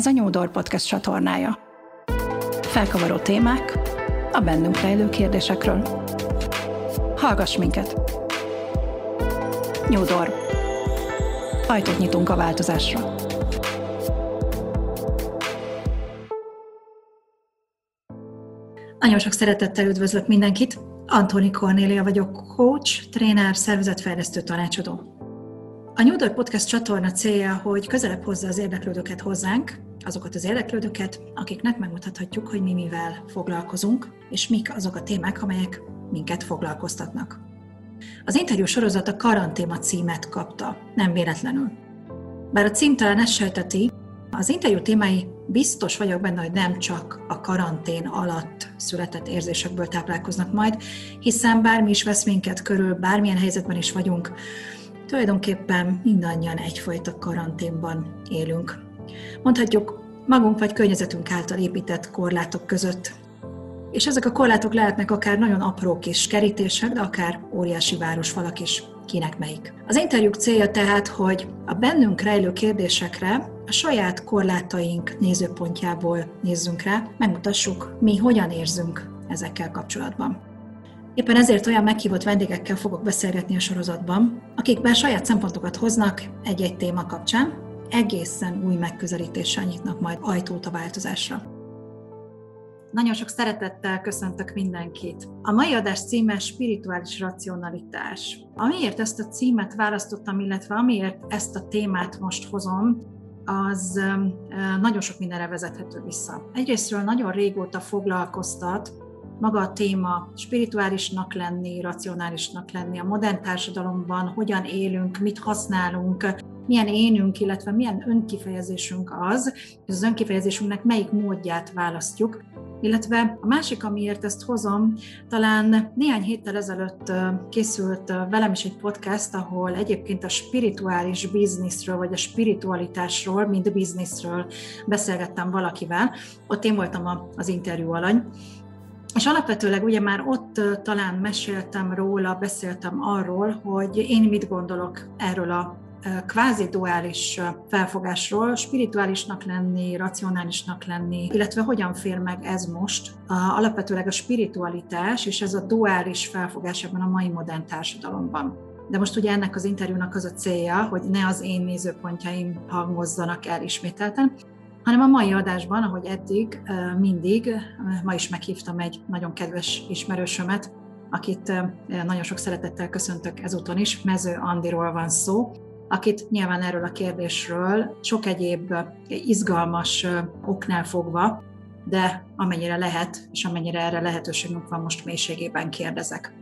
Ez a New Door Podcast csatornája. Felkavaró témák a bennünk rejlő kérdésekről. Hallgass minket! New Door. Ajtót nyitunk a változásra. Nagyon sok szeretettel üdvözlök mindenkit! Antoni Kornélia vagyok, coach, tréner, szervezetfejlesztő tanácsadó. A New Door Podcast csatorna célja, hogy közelebb hozza az érdeklődőket hozzánk, azokat az érdeklődőket, akiknek megmutathatjuk, hogy mi mivel foglalkozunk, és mik azok a témák, amelyek minket foglalkoztatnak. Az interjú sorozat a karantéma címet kapta, nem véletlenül. Bár a cím talán ezt sejteti, az interjú témái biztos vagyok benne, hogy nem csak a karantén alatt született érzésekből táplálkoznak majd, hiszen bármi is vesz minket körül, bármilyen helyzetben is vagyunk, tulajdonképpen mindannyian egyfajta karanténban élünk. Mondhatjuk, magunk vagy környezetünk által épített korlátok között. És ezek a korlátok lehetnek akár nagyon apró kis kerítések, de akár óriási városfalak is, kinek melyik. Az interjúk célja tehát, hogy a bennünk rejlő kérdésekre a saját korlátaink nézőpontjából nézzünk rá, megmutassuk, mi hogyan érzünk ezekkel kapcsolatban. Éppen ezért olyan meghívott vendégekkel fogok beszélgetni a sorozatban, akik bár saját szempontokat hoznak egy-egy téma kapcsán, egészen új megközelítéssel nyitnak majd ajtót a változásra. Nagyon sok szeretettel köszöntök mindenkit. A mai adás címe spirituális racionalitás. Amiért ezt a címet választottam, illetve amiért ezt a témát most hozom, az nagyon sok mindenre vezethető vissza. Egyrésztről nagyon régóta foglalkoztat maga a téma spirituálisnak lenni, racionálisnak lenni, a modern társadalomban hogyan élünk, mit használunk, milyen énünk, illetve milyen önkifejezésünk az, és az önkifejezésünknek melyik módját választjuk, illetve a másik, amiért ezt hozom, talán néhány héttel ezelőtt készült velem is egy podcast, ahol egyébként a spirituális bizniszről, vagy a spiritualitásról, mint bizniszről beszélgettem valakivel. Ott én voltam az interjú alany, és alapvetőleg ugye már ott talán meséltem róla, beszéltem arról, hogy én mit gondolok erről a kvázi duális felfogásról, spirituálisnak lenni, racionálisnak lenni, illetve hogyan fér meg ez most. Alapvetőleg a spiritualitás és ez a duális felfogás ebben a mai modern társadalomban. De most ugye ennek az interjúnak az a célja, hogy ne az én nézőpontjaim hangozzanak el ismételten, hanem a mai adásban, ahogy eddig, mindig, ma is meghívtam egy nagyon kedves ismerősömet, akit nagyon sok szeretettel köszöntök ezúton is, Mező Andiról van szó, akit nyilván erről a kérdésről sok egyéb izgalmas oknál fogva, de amennyire lehet, és amennyire erre lehetőségünk van, most mélységében kérdezek.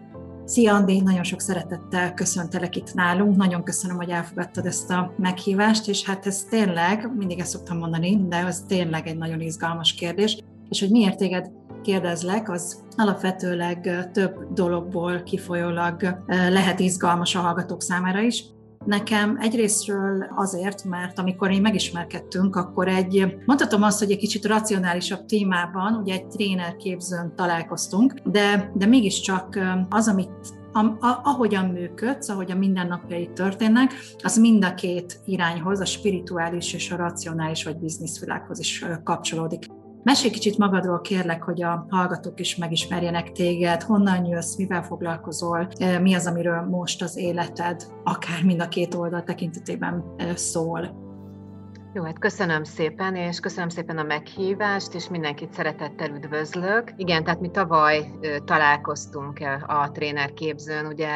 Szia Andi, nagyon sok szeretettel köszöntelek itt nálunk, nagyon köszönöm, hogy elfogadtad ezt a meghívást, és hát ez tényleg, mindig ezt szoktam mondani, de ez tényleg egy nagyon izgalmas kérdés, és hogy miért téged kérdezlek, az alapvetőleg több dologból kifolyólag lehet izgalmas a hallgatók számára is. Nekem egyrésztről azért, mert amikor én megismerkedtünk, akkor egy, mondhatom azt, hogy egy kicsit racionálisabb témában, ugye egy trénerképzőn találkoztunk, de, de mégiscsak az, amit a, a, ahogyan működsz, ahogy a mindennapjai történnek, az mind a két irányhoz, a spirituális és a racionális vagy bizniszvilághoz is kapcsolódik. Mesélj kicsit magadról, kérlek, hogy a hallgatók is megismerjenek téged, honnan jössz, mivel foglalkozol, mi az, amiről most az életed, akár mind a két oldal tekintetében szól. Jó, hát köszönöm szépen, és köszönöm szépen a meghívást, és mindenkit szeretettel üdvözlök. Igen, tehát mi tavaly találkoztunk a trénerképzőn, ugye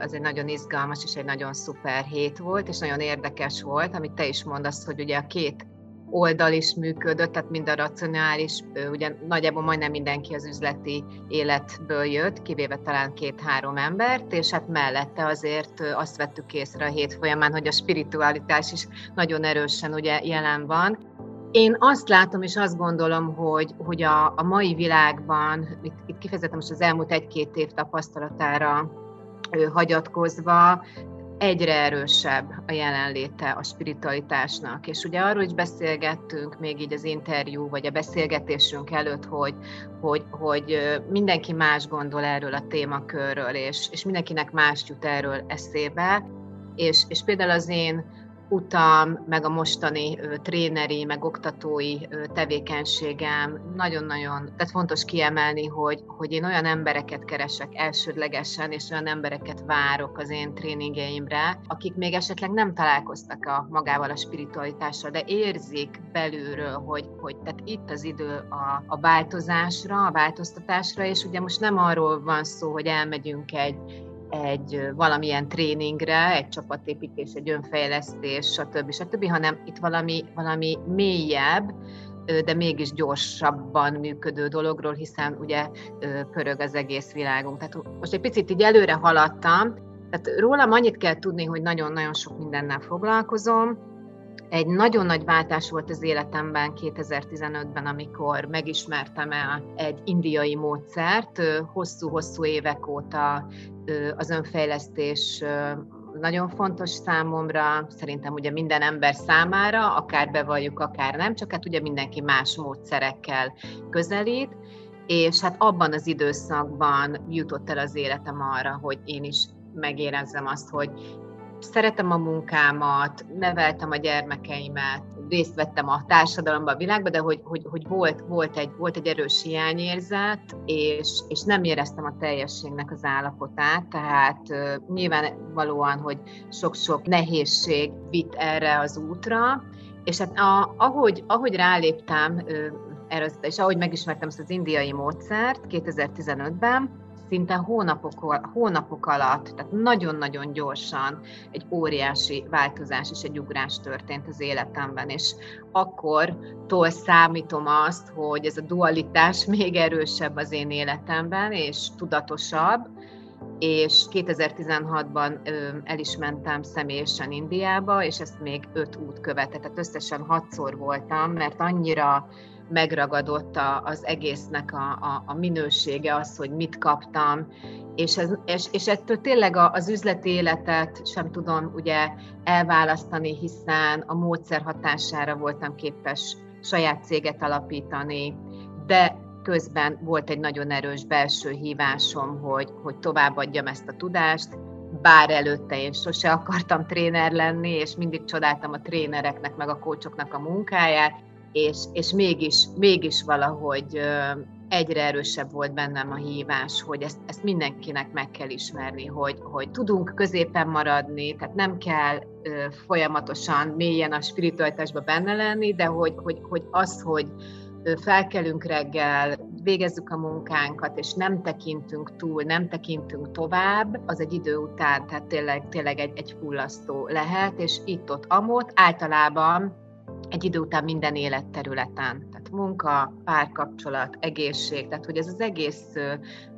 az egy nagyon izgalmas és egy nagyon szuper hét volt, és nagyon érdekes volt, amit te is mondasz, hogy ugye a két oldal is működött, tehát mind a racionális, ugye nagyjából majdnem mindenki az üzleti életből jött, kivéve talán két-három embert, és hát mellette azért azt vettük észre a hét folyamán, hogy a spiritualitás is nagyon erősen ugye jelen van. Én azt látom és azt gondolom, hogy, hogy a, a mai világban, itt, itt kifejezetten most az elmúlt egy-két év tapasztalatára hagyatkozva, egyre erősebb a jelenléte a spiritualitásnak. És ugye arról is beszélgettünk még így az interjú, vagy a beszélgetésünk előtt, hogy, hogy, hogy mindenki más gondol erről a témakörről, és, és mindenkinek más jut erről eszébe. És, és például az én utam, meg a mostani tréneri, meg oktatói tevékenységem nagyon-nagyon, tehát fontos kiemelni, hogy, hogy én olyan embereket keresek elsődlegesen, és olyan embereket várok az én tréningeimre, akik még esetleg nem találkoztak a magával a spiritualitással, de érzik belülről, hogy, hogy tehát itt az idő a, a változásra, a változtatásra, és ugye most nem arról van szó, hogy elmegyünk egy egy valamilyen tréningre, egy csapatépítés, egy önfejlesztés, stb. stb., hanem itt valami, valami mélyebb, de mégis gyorsabban működő dologról, hiszen ugye pörög az egész világunk. Tehát most egy picit így előre haladtam, tehát rólam annyit kell tudni, hogy nagyon-nagyon sok mindennel foglalkozom, egy nagyon nagy váltás volt az életemben 2015-ben, amikor megismertem el egy indiai módszert. Hosszú-hosszú évek óta az önfejlesztés nagyon fontos számomra, szerintem ugye minden ember számára, akár bevalljuk, akár nem, csak hát ugye mindenki más módszerekkel közelít, és hát abban az időszakban jutott el az életem arra, hogy én is megérezzem azt, hogy szeretem a munkámat, neveltem a gyermekeimet, részt vettem a társadalomban, a világban, de hogy, hogy, hogy volt, volt, egy, volt egy erős hiányérzet, és, és nem éreztem a teljességnek az állapotát, tehát uh, nyilvánvalóan, hogy sok-sok nehézség vitt erre az útra, és hát a, ahogy, ahogy ráléptem és ahogy megismertem ezt az indiai módszert 2015-ben, szinte hónapok, hónapok alatt, tehát nagyon-nagyon gyorsan egy óriási változás és egy ugrás történt az életemben, és akkor tól számítom azt, hogy ez a dualitás még erősebb az én életemben, és tudatosabb, és 2016-ban el is mentem személyesen Indiába, és ezt még öt út követett, tehát összesen hatszor voltam, mert annyira megragadott a, az egésznek a, a, a minősége, az, hogy mit kaptam, és, ez, és, és ettől tényleg az üzleti életet sem tudom ugye elválasztani, hiszen a módszer hatására voltam képes saját céget alapítani, de közben volt egy nagyon erős belső hívásom, hogy, hogy továbbadjam ezt a tudást, bár előtte én sose akartam tréner lenni, és mindig csodáltam a trénereknek, meg a kócsoknak a munkáját, és, és mégis, mégis valahogy egyre erősebb volt bennem a hívás, hogy ezt, ezt mindenkinek meg kell ismerni, hogy, hogy tudunk középen maradni, tehát nem kell folyamatosan mélyen a spiritualitásba benne lenni, de hogy, hogy, hogy az, hogy felkelünk reggel, végezzük a munkánkat, és nem tekintünk túl, nem tekintünk tovább, az egy idő után, tehát tényleg, tényleg egy, egy fullasztó lehet, és itt-ott amott. Általában egy idő után minden életterületen, tehát munka, párkapcsolat, egészség, tehát hogy ez az egész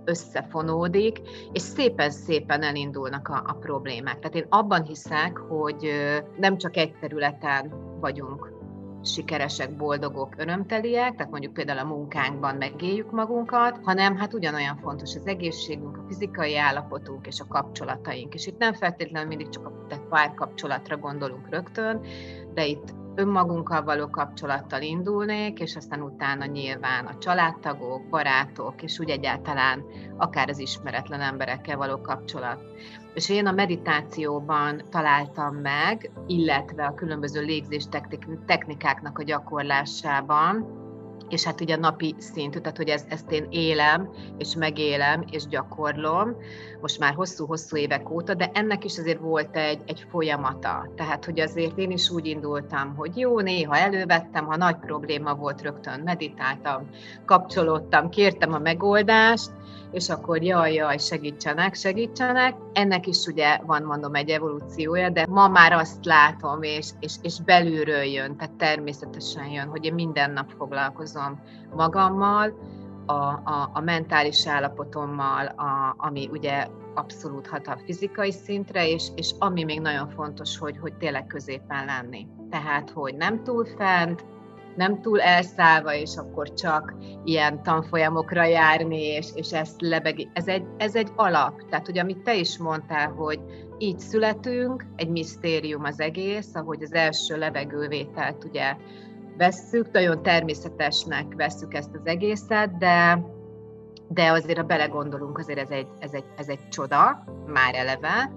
összefonódik, és szépen-szépen elindulnak a, a problémák. Tehát én abban hiszek, hogy nem csak egy területen vagyunk sikeresek, boldogok, örömteliek, tehát mondjuk például a munkánkban megéljük magunkat, hanem hát ugyanolyan fontos az egészségünk, a fizikai állapotunk és a kapcsolataink. És itt nem feltétlenül mindig csak a párkapcsolatra gondolunk rögtön, de itt önmagunkkal való kapcsolattal indulnék, és aztán utána nyilván a családtagok, barátok, és úgy egyáltalán akár az ismeretlen emberekkel való kapcsolat. És én a meditációban találtam meg, illetve a különböző légzés technikáknak a gyakorlásában, és hát ugye napi szintű, tehát hogy ez, ezt én élem, és megélem, és gyakorlom, most már hosszú-hosszú évek óta, de ennek is azért volt egy, egy folyamata. Tehát, hogy azért én is úgy indultam, hogy jó, néha elővettem, ha nagy probléma volt, rögtön meditáltam, kapcsolódtam, kértem a megoldást, és akkor jaj, jaj, segítsenek, segítsenek. Ennek is ugye van, mondom, egy evolúciója, de ma már azt látom, és, és, és belülről jön, tehát természetesen jön, hogy én minden nap foglalkozom magammal, a, a, a mentális állapotommal, a, ami ugye abszolút hat a fizikai szintre, és, és ami még nagyon fontos, hogy, hogy tényleg középen lenni. Tehát, hogy nem túl fent, nem túl elszállva, és akkor csak ilyen tanfolyamokra járni, és, és ezt lebegi. Ez egy, ez egy alap. Tehát, hogy amit te is mondtál, hogy így születünk, egy misztérium az egész, ahogy az első levegővételt ugye vesszük, nagyon természetesnek vesszük ezt az egészet, de, de azért, ha belegondolunk, azért ez egy, ez egy, ez egy csoda, már eleve,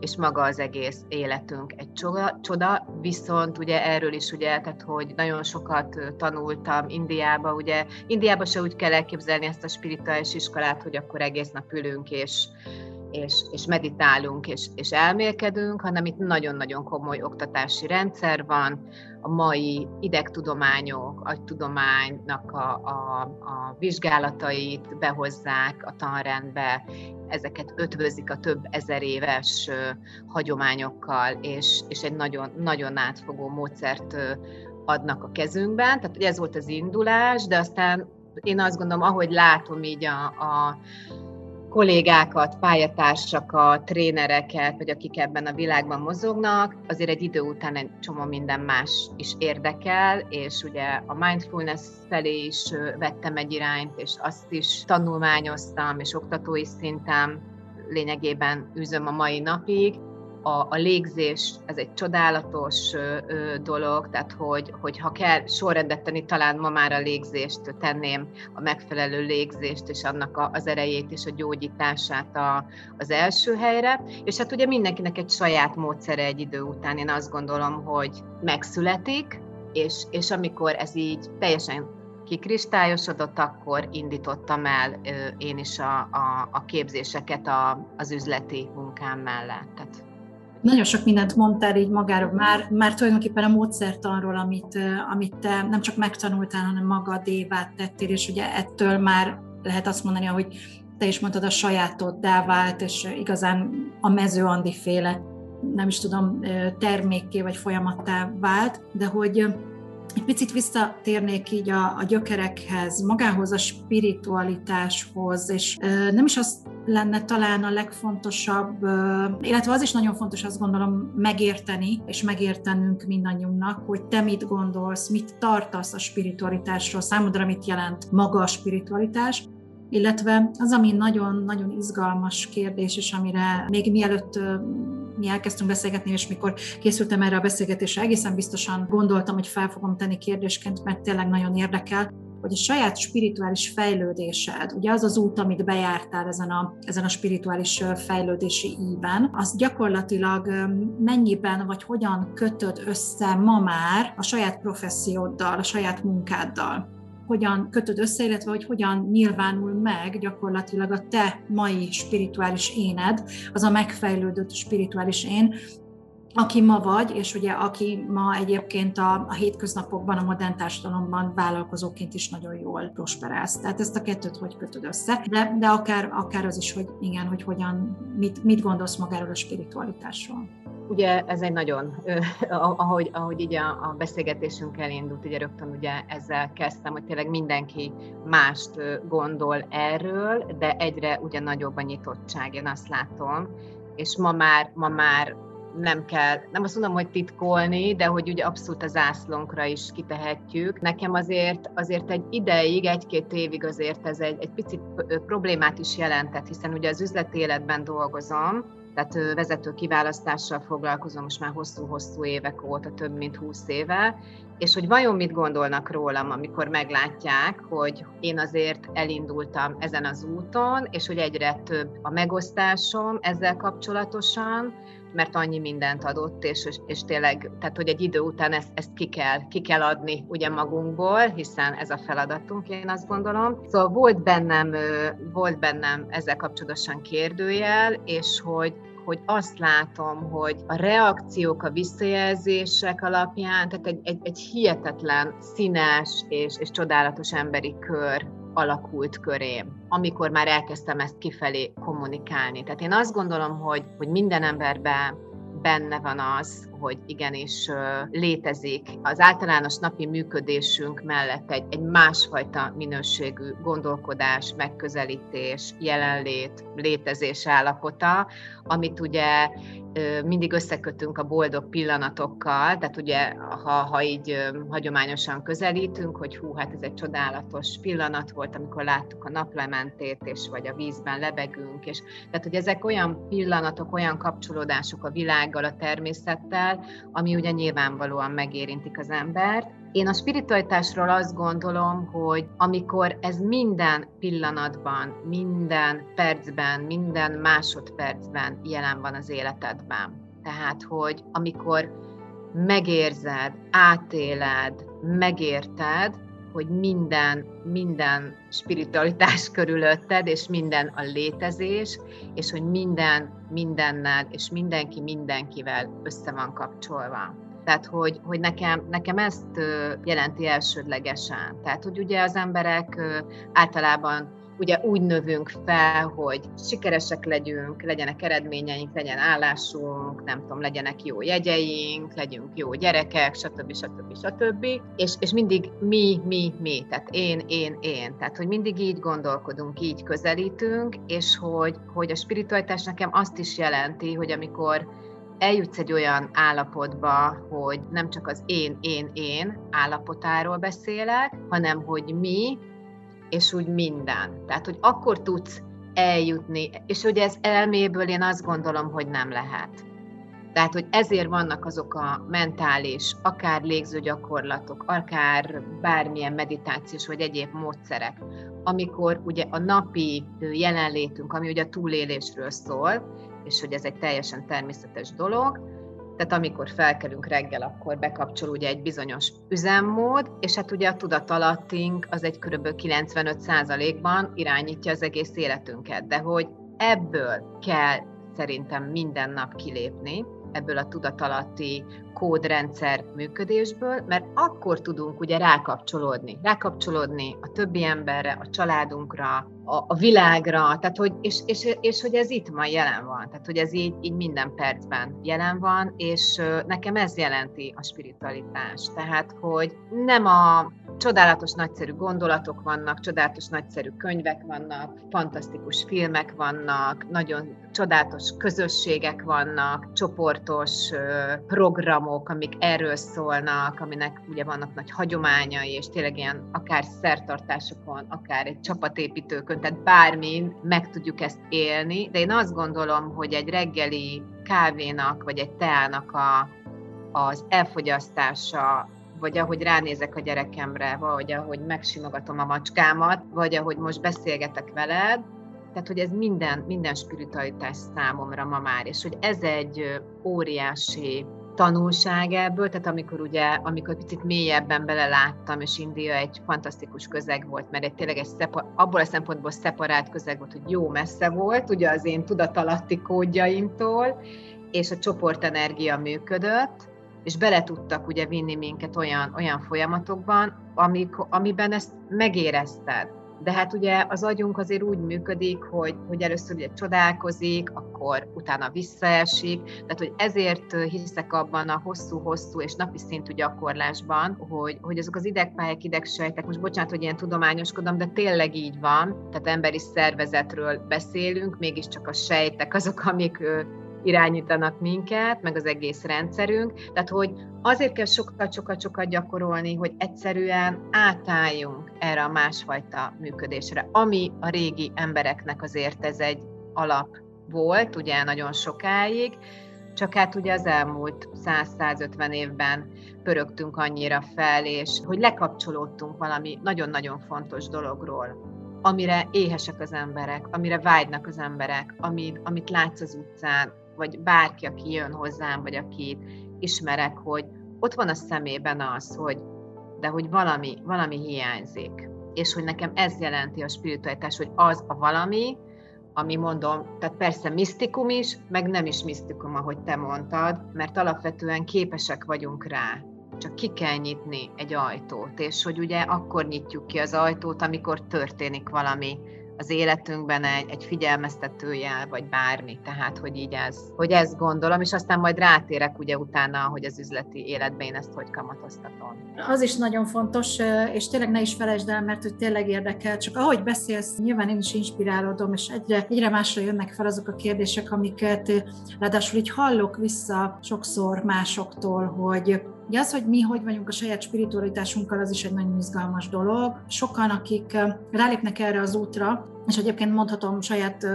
és maga az egész életünk egy csoda, csoda, viszont ugye erről is ugye, tehát hogy nagyon sokat tanultam Indiába, ugye Indiába se úgy kell elképzelni ezt a spirituális iskolát, hogy akkor egész nap ülünk és és, és meditálunk, és, és elmélkedünk, hanem itt nagyon-nagyon komoly oktatási rendszer van, a mai idegtudományok, agytudománynak a, a, a vizsgálatait behozzák a tanrendbe, ezeket ötvözik a több ezer éves hagyományokkal, és, és egy nagyon, nagyon átfogó módszert adnak a kezünkben. Tehát ez volt az indulás, de aztán én azt gondolom, ahogy látom így a, a kollégákat, pályatársakat, trénereket, vagy akik ebben a világban mozognak, azért egy idő után egy csomó minden más is érdekel, és ugye a mindfulness felé is vettem egy irányt, és azt is tanulmányoztam, és oktatói szinten lényegében üzöm a mai napig a, a légzés, ez egy csodálatos ö, ö, dolog, tehát hogy, hogy ha kell sorrendet tenni, talán ma már a légzést tenném, a megfelelő légzést és annak a, az erejét és a gyógyítását a, az első helyre. És hát ugye mindenkinek egy saját módszere egy idő után, én azt gondolom, hogy megszületik, és, és amikor ez így teljesen kikristályosodott, akkor indítottam el én is a, a, a képzéseket a, az üzleti munkám mellett. Tehát nagyon sok mindent mondtál így magáról, már, már tulajdonképpen a módszertanról, amit, amit te nem csak megtanultál, hanem magadévá tettél, és ugye ettől már lehet azt mondani, hogy te is mondtad, a sajátoddá vált, és igazán a mező Andi féle, nem is tudom, termékké vagy folyamattá vált, de hogy egy picit visszatérnék így a, a gyökerekhez, magához, a spiritualitáshoz, és nem is az lenne talán a legfontosabb, illetve az is nagyon fontos, azt gondolom, megérteni, és megértenünk mindannyiunknak, hogy te mit gondolsz, mit tartasz a spiritualitásról, számodra mit jelent maga a spiritualitás, illetve az, ami nagyon-nagyon izgalmas kérdés, és amire még mielőtt mi elkezdtünk beszélgetni, és mikor készültem erre a beszélgetésre, egészen biztosan gondoltam, hogy fel fogom tenni kérdésként, mert tényleg nagyon érdekel, hogy a saját spirituális fejlődésed, ugye az az út, amit bejártál ezen a, ezen a spirituális fejlődési íven, az gyakorlatilag mennyiben vagy hogyan kötöd össze ma már a saját professzióddal, a saját munkáddal? Hogyan kötöd össze, illetve hogy hogyan nyilvánul meg gyakorlatilag a te mai spirituális éned, az a megfejlődött spirituális én, aki ma vagy, és ugye aki ma egyébként a, a hétköznapokban, a modern társadalomban vállalkozóként is nagyon jól prosperálsz. Tehát ezt a kettőt hogy kötöd össze, de, de akár, akár az is, hogy igen, hogy hogyan, mit, mit gondolsz magáról a spiritualitásról. Ugye ez egy nagyon, ahogy, ahogy így a, a beszélgetésünk elindult, ugye rögtön ugye ezzel kezdtem, hogy tényleg mindenki mást gondol erről, de egyre ugye nagyobb a nyitottság, én azt látom, és ma már, ma már nem kell, nem azt mondom, hogy titkolni, de hogy ugye abszolút az ászlónkra is kitehetjük. Nekem azért, azért egy ideig, egy-két évig azért ez egy, egy picit problémát is jelentett, hiszen ugye az üzleti életben dolgozom, tehát vezető kiválasztással foglalkozom most már hosszú-hosszú évek óta, több mint húsz éve, és hogy vajon mit gondolnak rólam, amikor meglátják, hogy én azért elindultam ezen az úton, és hogy egyre több a megosztásom ezzel kapcsolatosan, mert annyi mindent adott, és, és tényleg, tehát hogy egy idő után ezt, ezt ki, kell, ki kell adni ugye magunkból, hiszen ez a feladatunk, én azt gondolom. Szóval volt bennem, volt bennem ezzel kapcsolatosan kérdőjel, és hogy hogy azt látom, hogy a reakciók, a visszajelzések alapján, tehát egy, egy, egy hihetetlen színes és, és csodálatos emberi kör alakult körém, amikor már elkezdtem ezt kifelé kommunikálni. Tehát én azt gondolom, hogy, hogy minden emberben benne van az, hogy igenis létezik. Az általános napi működésünk mellett egy, egy másfajta minőségű gondolkodás, megközelítés, jelenlét, létezés állapota, amit ugye mindig összekötünk a boldog pillanatokkal, tehát ugye, ha, ha így hagyományosan közelítünk, hogy hú, hát ez egy csodálatos pillanat volt, amikor láttuk a naplementét, és vagy a vízben lebegünk, és tehát, hogy ezek olyan pillanatok, olyan kapcsolódások a világgal, a természettel, el, ami ugye nyilvánvalóan megérintik az embert. Én a spiritualitásról azt gondolom, hogy amikor ez minden pillanatban, minden percben, minden másodpercben jelen van az életedben. Tehát, hogy amikor megérzed, átéled, megérted, hogy minden, minden spiritualitás körülötted, és minden a létezés, és hogy minden mindennel, és mindenki mindenkivel össze van kapcsolva. Tehát, hogy, hogy nekem, nekem ezt jelenti elsődlegesen. Tehát, hogy ugye az emberek általában ugye úgy növünk fel, hogy sikeresek legyünk, legyenek eredményeink, legyen állásunk, nem tudom, legyenek jó jegyeink, legyünk jó gyerekek, stb. stb. stb. És, és mindig mi, mi, mi, tehát én, én, én. Tehát, hogy mindig így gondolkodunk, így közelítünk, és hogy, hogy a spiritualitás nekem azt is jelenti, hogy amikor eljutsz egy olyan állapotba, hogy nem csak az én, én, én állapotáról beszélek, hanem hogy mi, és úgy minden. Tehát, hogy akkor tudsz eljutni, és hogy ez elméből én azt gondolom, hogy nem lehet. Tehát, hogy ezért vannak azok a mentális, akár légzőgyakorlatok, akár bármilyen meditációs vagy egyéb módszerek, amikor ugye a napi jelenlétünk, ami ugye a túlélésről szól, és hogy ez egy teljesen természetes dolog, tehát amikor felkelünk reggel, akkor bekapcsol ugye egy bizonyos üzemmód, és hát ugye a tudatalattunk az egy kb. 95%-ban irányítja az egész életünket, de hogy ebből kell szerintem minden nap kilépni, ebből a tudatalatti kódrendszer működésből, mert akkor tudunk ugye rákapcsolódni. Rákapcsolódni a többi emberre, a családunkra, a, a világra, tehát hogy, és, és, és, hogy ez itt ma jelen van, tehát hogy ez így, így minden percben jelen van, és nekem ez jelenti a spiritualitás. Tehát, hogy nem a csodálatos, nagyszerű gondolatok vannak, csodálatos, nagyszerű könyvek vannak, fantasztikus filmek vannak, nagyon csodálatos közösségek vannak, csoportos programok, amik erről szólnak, aminek ugye vannak nagy hagyományai, és tényleg ilyen akár szertartásokon, akár egy csapatépítőkön, tehát bármin meg tudjuk ezt élni, de én azt gondolom, hogy egy reggeli kávénak, vagy egy teának a, az elfogyasztása vagy ahogy ránézek a gyerekemre, vagy ahogy megsimogatom a macskámat, vagy ahogy most beszélgetek veled, tehát, hogy ez minden, minden spiritualitás számomra ma már, és hogy ez egy óriási tanulság ebből, tehát amikor ugye, amikor picit mélyebben beleláttam, és India egy fantasztikus közeg volt, mert egy tényleg egy szepa, abból a szempontból szeparált közeg volt, hogy jó messze volt, ugye az én tudatalatti kódjaimtól, és a csoportenergia működött, és bele tudtak ugye vinni minket olyan, olyan folyamatokban, amik, amiben ezt megérezted. De hát ugye az agyunk azért úgy működik, hogy, hogy először ugye csodálkozik, akkor utána visszaesik, tehát hogy ezért hiszek abban a hosszú-hosszú és napi szintű gyakorlásban, hogy, hogy azok az idegpályák, idegsejtek, most bocsánat, hogy ilyen tudományoskodom, de tényleg így van, tehát emberi szervezetről beszélünk, mégiscsak a sejtek azok, amik irányítanak minket, meg az egész rendszerünk. Tehát, hogy azért kell sokat-sokat-sokat gyakorolni, hogy egyszerűen átálljunk erre a másfajta működésre, ami a régi embereknek azért ez egy alap volt, ugye nagyon sokáig, csak hát ugye az elmúlt 100-150 évben pörögtünk annyira fel, és hogy lekapcsolódtunk valami nagyon-nagyon fontos dologról, amire éhesek az emberek, amire vágynak az emberek, amit, amit látsz az utcán, vagy bárki, aki jön hozzám, vagy akit ismerek, hogy ott van a szemében az, hogy de hogy valami, valami hiányzik. És hogy nekem ez jelenti a spiritualitás, hogy az a valami, ami mondom, tehát persze misztikum is, meg nem is misztikum, ahogy te mondtad, mert alapvetően képesek vagyunk rá. Csak ki kell nyitni egy ajtót, és hogy ugye akkor nyitjuk ki az ajtót, amikor történik valami, az életünkben egy, egy figyelmeztetőjel, vagy bármi, tehát hogy így ez, hogy ezt gondolom, és aztán majd rátérek ugye utána, hogy az üzleti életben én ezt hogy kamatoztatom. Az is nagyon fontos, és tényleg ne is felejtsd el, mert hogy tényleg érdekel, csak ahogy beszélsz, nyilván én is inspirálódom, és egyre, egyre másra jönnek fel azok a kérdések, amiket ráadásul így hallok vissza sokszor másoktól, hogy Ugye az, hogy mi hogy vagyunk a saját spiritualitásunkkal, az is egy nagyon izgalmas dolog. Sokan, akik rálépnek erre az útra, és egyébként mondhatom saját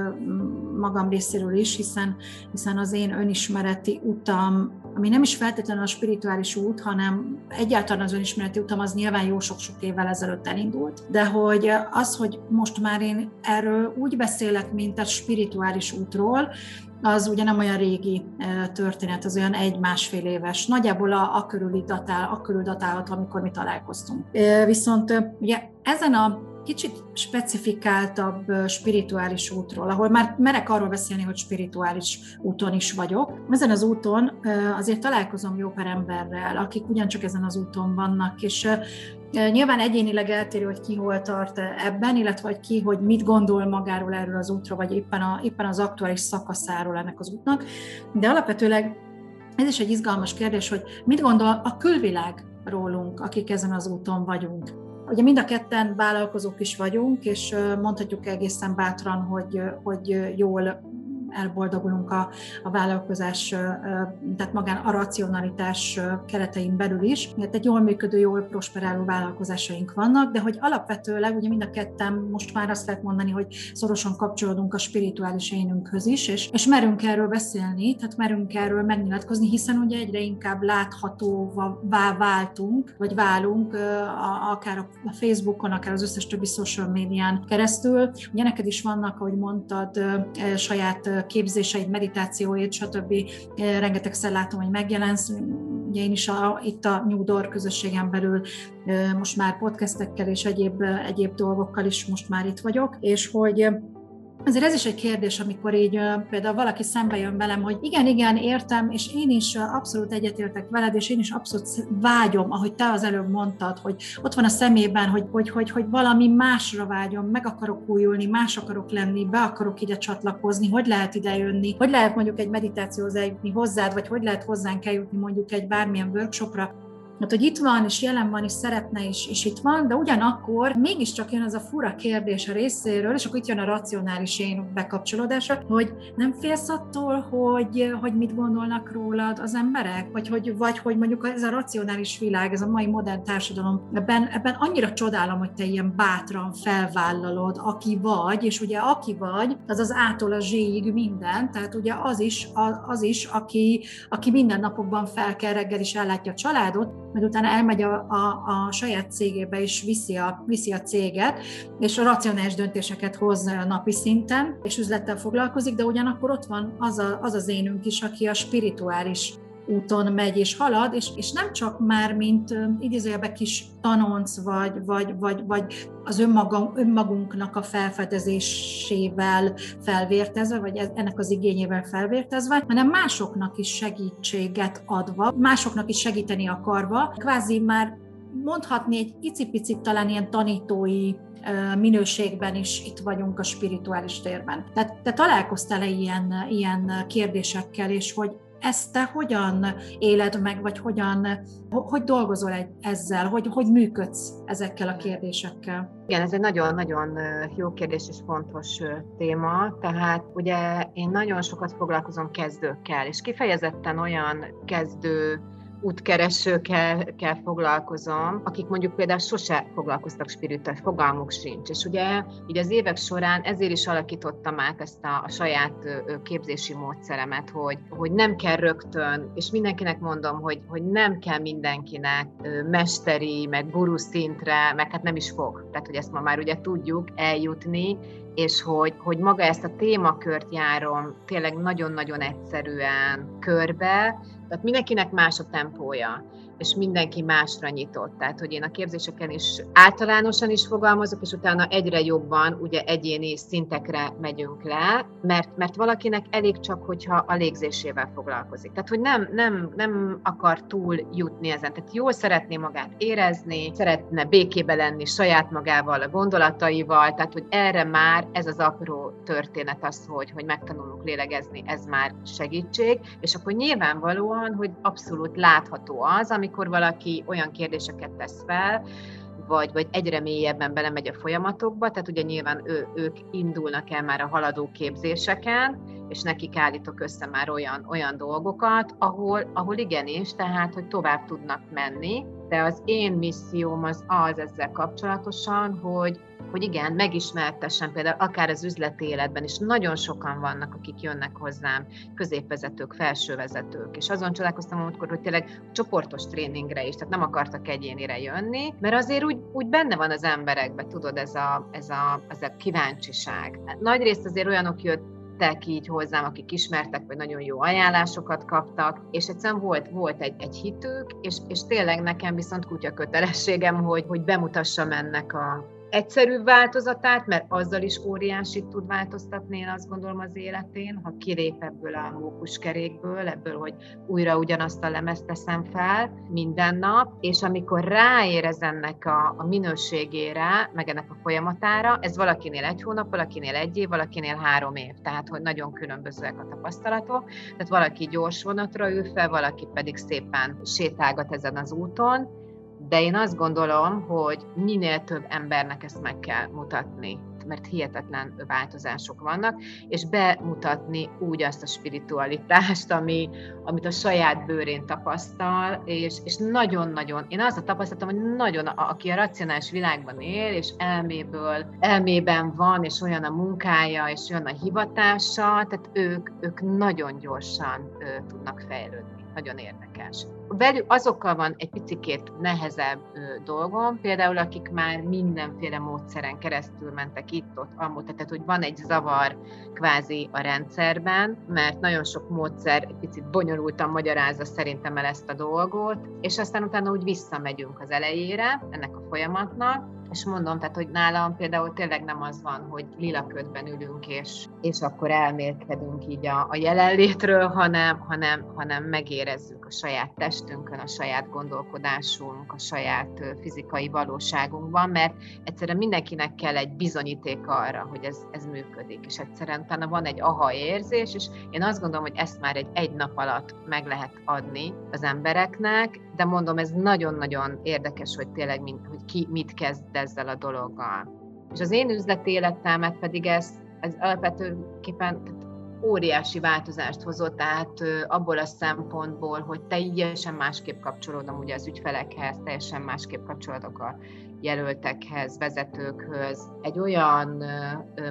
magam részéről is, hiszen, hiszen az én önismereti utam, ami nem is feltétlenül a spirituális út, hanem egyáltalán az önismereti utam, az nyilván jó sok-sok évvel ezelőtt elindult, de hogy az, hogy most már én erről úgy beszélek, mint a spirituális útról, az ugye nem olyan régi történet, az olyan egy-másfél éves. Nagyjából a, a körüli datál, a körül datálható, amikor mi találkoztunk. Viszont ugye ezen a kicsit specifikáltabb spirituális útról, ahol már merek arról beszélni, hogy spirituális úton is vagyok. Ezen az úton azért találkozom jó pár emberrel, akik ugyancsak ezen az úton vannak, és Nyilván egyénileg eltérő, hogy ki hol tart ebben, illetve hogy ki, hogy mit gondol magáról erről az útra, vagy éppen, a, éppen az aktuális szakaszáról ennek az útnak. De alapvetőleg ez is egy izgalmas kérdés, hogy mit gondol a külvilág rólunk, akik ezen az úton vagyunk. Ugye mind a ketten vállalkozók is vagyunk, és mondhatjuk egészen bátran, hogy, hogy jól elboldogulunk a, a vállalkozás, tehát magán a racionalitás keretein belül is. Mert egy jól működő, jól prosperáló vállalkozásaink vannak, de hogy alapvetőleg ugye mind a ketten most már azt lehet mondani, hogy szorosan kapcsolódunk a spirituális énünkhöz is, és, és merünk erről beszélni, tehát merünk erről megnyilatkozni, hiszen ugye egyre inkább láthatóvá váltunk, vagy válunk, akár a Facebookon, akár az összes többi social médián keresztül. Ugye neked is vannak, ahogy mondtad, saját képzéseid, meditációid, stb. Rengetegszer látom, hogy megjelensz. Ugye én is a, itt a New Door közösségen belül most már podcastekkel és egyéb, egyéb dolgokkal is most már itt vagyok, és hogy Azért ez is egy kérdés, amikor így például valaki szembe jön velem, hogy igen, igen, értem, és én is abszolút egyetértek veled, és én is abszolút vágyom, ahogy te az előbb mondtad, hogy ott van a szemében, hogy, hogy, hogy, hogy valami másra vágyom, meg akarok újulni, más akarok lenni, be akarok ide csatlakozni, hogy lehet ide jönni, hogy lehet mondjuk egy meditációhoz eljutni hozzád, vagy hogy lehet hozzánk eljutni mondjuk egy bármilyen workshopra, mert hogy itt van, és jelen van, és szeretne, és, és itt van, de ugyanakkor mégiscsak jön az a fura kérdés a részéről, és akkor itt jön a racionális én bekapcsolódása, hogy nem félsz attól, hogy, hogy mit gondolnak rólad az emberek, vagy hogy, vagy hogy mondjuk ez a racionális világ, ez a mai modern társadalom, ebben, ebben annyira csodálom, hogy te ilyen bátran felvállalod, aki vagy, és ugye aki vagy, az az ától a zséig minden, tehát ugye az is, az is aki, aki minden napokban fel kell reggel is ellátja a családot, mert utána elmegy a, a, a saját cégébe és viszi a, viszi a céget, és a racionális döntéseket hoz napi szinten, és üzlettel foglalkozik, de ugyanakkor ott van az, a, az az énünk is, aki a spirituális úton megy és halad, és, és nem csak már, mint idézőjelben kis tanonc, vagy, vagy, vagy, vagy az önmaga, önmagunknak a felfedezésével felvértezve, vagy ennek az igényével felvértezve, hanem másoknak is segítséget adva, másoknak is segíteni akarva, kvázi már mondhatni egy icipicit talán ilyen tanítói minőségben is itt vagyunk a spirituális térben. Tehát te találkoztál-e ilyen, ilyen kérdésekkel, és hogy ezt te hogyan éled meg, vagy hogyan, hogy dolgozol ezzel, hogy, hogy működsz ezekkel a kérdésekkel? Igen, ez egy nagyon-nagyon jó kérdés és fontos téma. Tehát ugye én nagyon sokat foglalkozom kezdőkkel, és kifejezetten olyan kezdő útkeresőkkel kell foglalkozom, akik mondjuk például sose foglalkoztak spirittel, fogalmuk sincs. És ugye így az évek során ezért is alakítottam át ezt a, a saját képzési módszeremet, hogy, hogy nem kell rögtön, és mindenkinek mondom, hogy, hogy nem kell mindenkinek mesteri, meg guru szintre, meg hát nem is fog. Tehát, hogy ezt ma már ugye tudjuk eljutni, és hogy, hogy maga ezt a témakört járom tényleg nagyon-nagyon egyszerűen körbe, tehát mindenkinek más a tempója és mindenki másra nyitott. Tehát, hogy én a képzéseken is általánosan is fogalmazok, és utána egyre jobban ugye egyéni szintekre megyünk le, mert, mert valakinek elég csak, hogyha a légzésével foglalkozik. Tehát, hogy nem, nem, nem akar túl jutni ezen. Tehát jól szeretné magát érezni, szeretne békébe lenni saját magával, a gondolataival, tehát, hogy erre már ez az apró történet az, hogy, hogy megtanulunk lélegezni, ez már segítség, és akkor nyilvánvalóan, hogy abszolút látható az, ami amikor valaki olyan kérdéseket tesz fel, vagy, vagy egyre mélyebben belemegy a folyamatokba, tehát ugye nyilván ő, ők indulnak el már a haladó képzéseken, és nekik állítok össze már olyan, olyan dolgokat, ahol, ahol igenis, tehát, hogy tovább tudnak menni, de az én misszióm az az ezzel kapcsolatosan, hogy hogy igen, megismertessen például akár az üzleti életben is. Nagyon sokan vannak, akik jönnek hozzám, középvezetők, felsővezetők, és azon csodálkoztam amikor, hogy tényleg csoportos tréningre is, tehát nem akartak egyénire jönni, mert azért úgy, úgy benne van az emberekben, tudod, ez a, ez a, ez a kíváncsiság. Nagy részt azért olyanok jött jöttek így hozzám, akik ismertek, vagy nagyon jó ajánlásokat kaptak, és egyszerűen volt, volt egy, egy hitük, és, és tényleg nekem viszont kutya kötelességem, hogy, hogy bemutassam ennek a, egyszerűbb változatát, mert azzal is óriásit tud változtatni, én azt gondolom az életén, ha kilép ebből a mókuskerékből, ebből, hogy újra ugyanazt a lemezt teszem fel minden nap, és amikor ráérez ennek a, a minőségére, meg ennek a folyamatára, ez valakinél egy hónap, valakinél egy év, valakinél három év, tehát hogy nagyon különbözőek a tapasztalatok, tehát valaki gyors vonatra ül fel, valaki pedig szépen sétálgat ezen az úton, de én azt gondolom, hogy minél több embernek ezt meg kell mutatni, mert hihetetlen változások vannak, és bemutatni úgy azt a spiritualitást, ami, amit a saját bőrén tapasztal, és, és nagyon-nagyon, én azt a tapasztalatom, hogy nagyon, aki a racionális világban él, és elméből, elmében van, és olyan a munkája, és olyan a hivatása, tehát ők, ők nagyon gyorsan ő, tudnak fejlődni nagyon érdekes. Velük azokkal van egy picit nehezebb dolgom, például akik már mindenféle módszeren keresztül mentek itt-ott, amúgy, tehát hogy van egy zavar kvázi a rendszerben, mert nagyon sok módszer egy picit bonyolultan magyarázza szerintem el ezt a dolgot, és aztán utána úgy visszamegyünk az elejére ennek a folyamatnak, és mondom, tehát, hogy nálam például tényleg nem az van, hogy lila ködben ülünk, és, és akkor elmélkedünk így a, a jelenlétről, hanem, hanem, hanem megérezzük a saját testünkön, a saját gondolkodásunk, a saját fizikai valóságunkban, mert egyszerűen mindenkinek kell egy bizonyíték arra, hogy ez, ez működik, és egyszerűen utána van egy aha érzés, és én azt gondolom, hogy ezt már egy egy nap alatt meg lehet adni az embereknek, de mondom, ez nagyon-nagyon érdekes, hogy tényleg mint, hogy ki mit kezd ezzel a dologgal. És az én üzleti életemet pedig ez, ez alapvetőképpen óriási változást hozott, tehát abból a szempontból, hogy teljesen másképp kapcsolódom ugye az ügyfelekhez, teljesen másképp kapcsolódok a jelöltekhez, vezetőkhöz. Egy olyan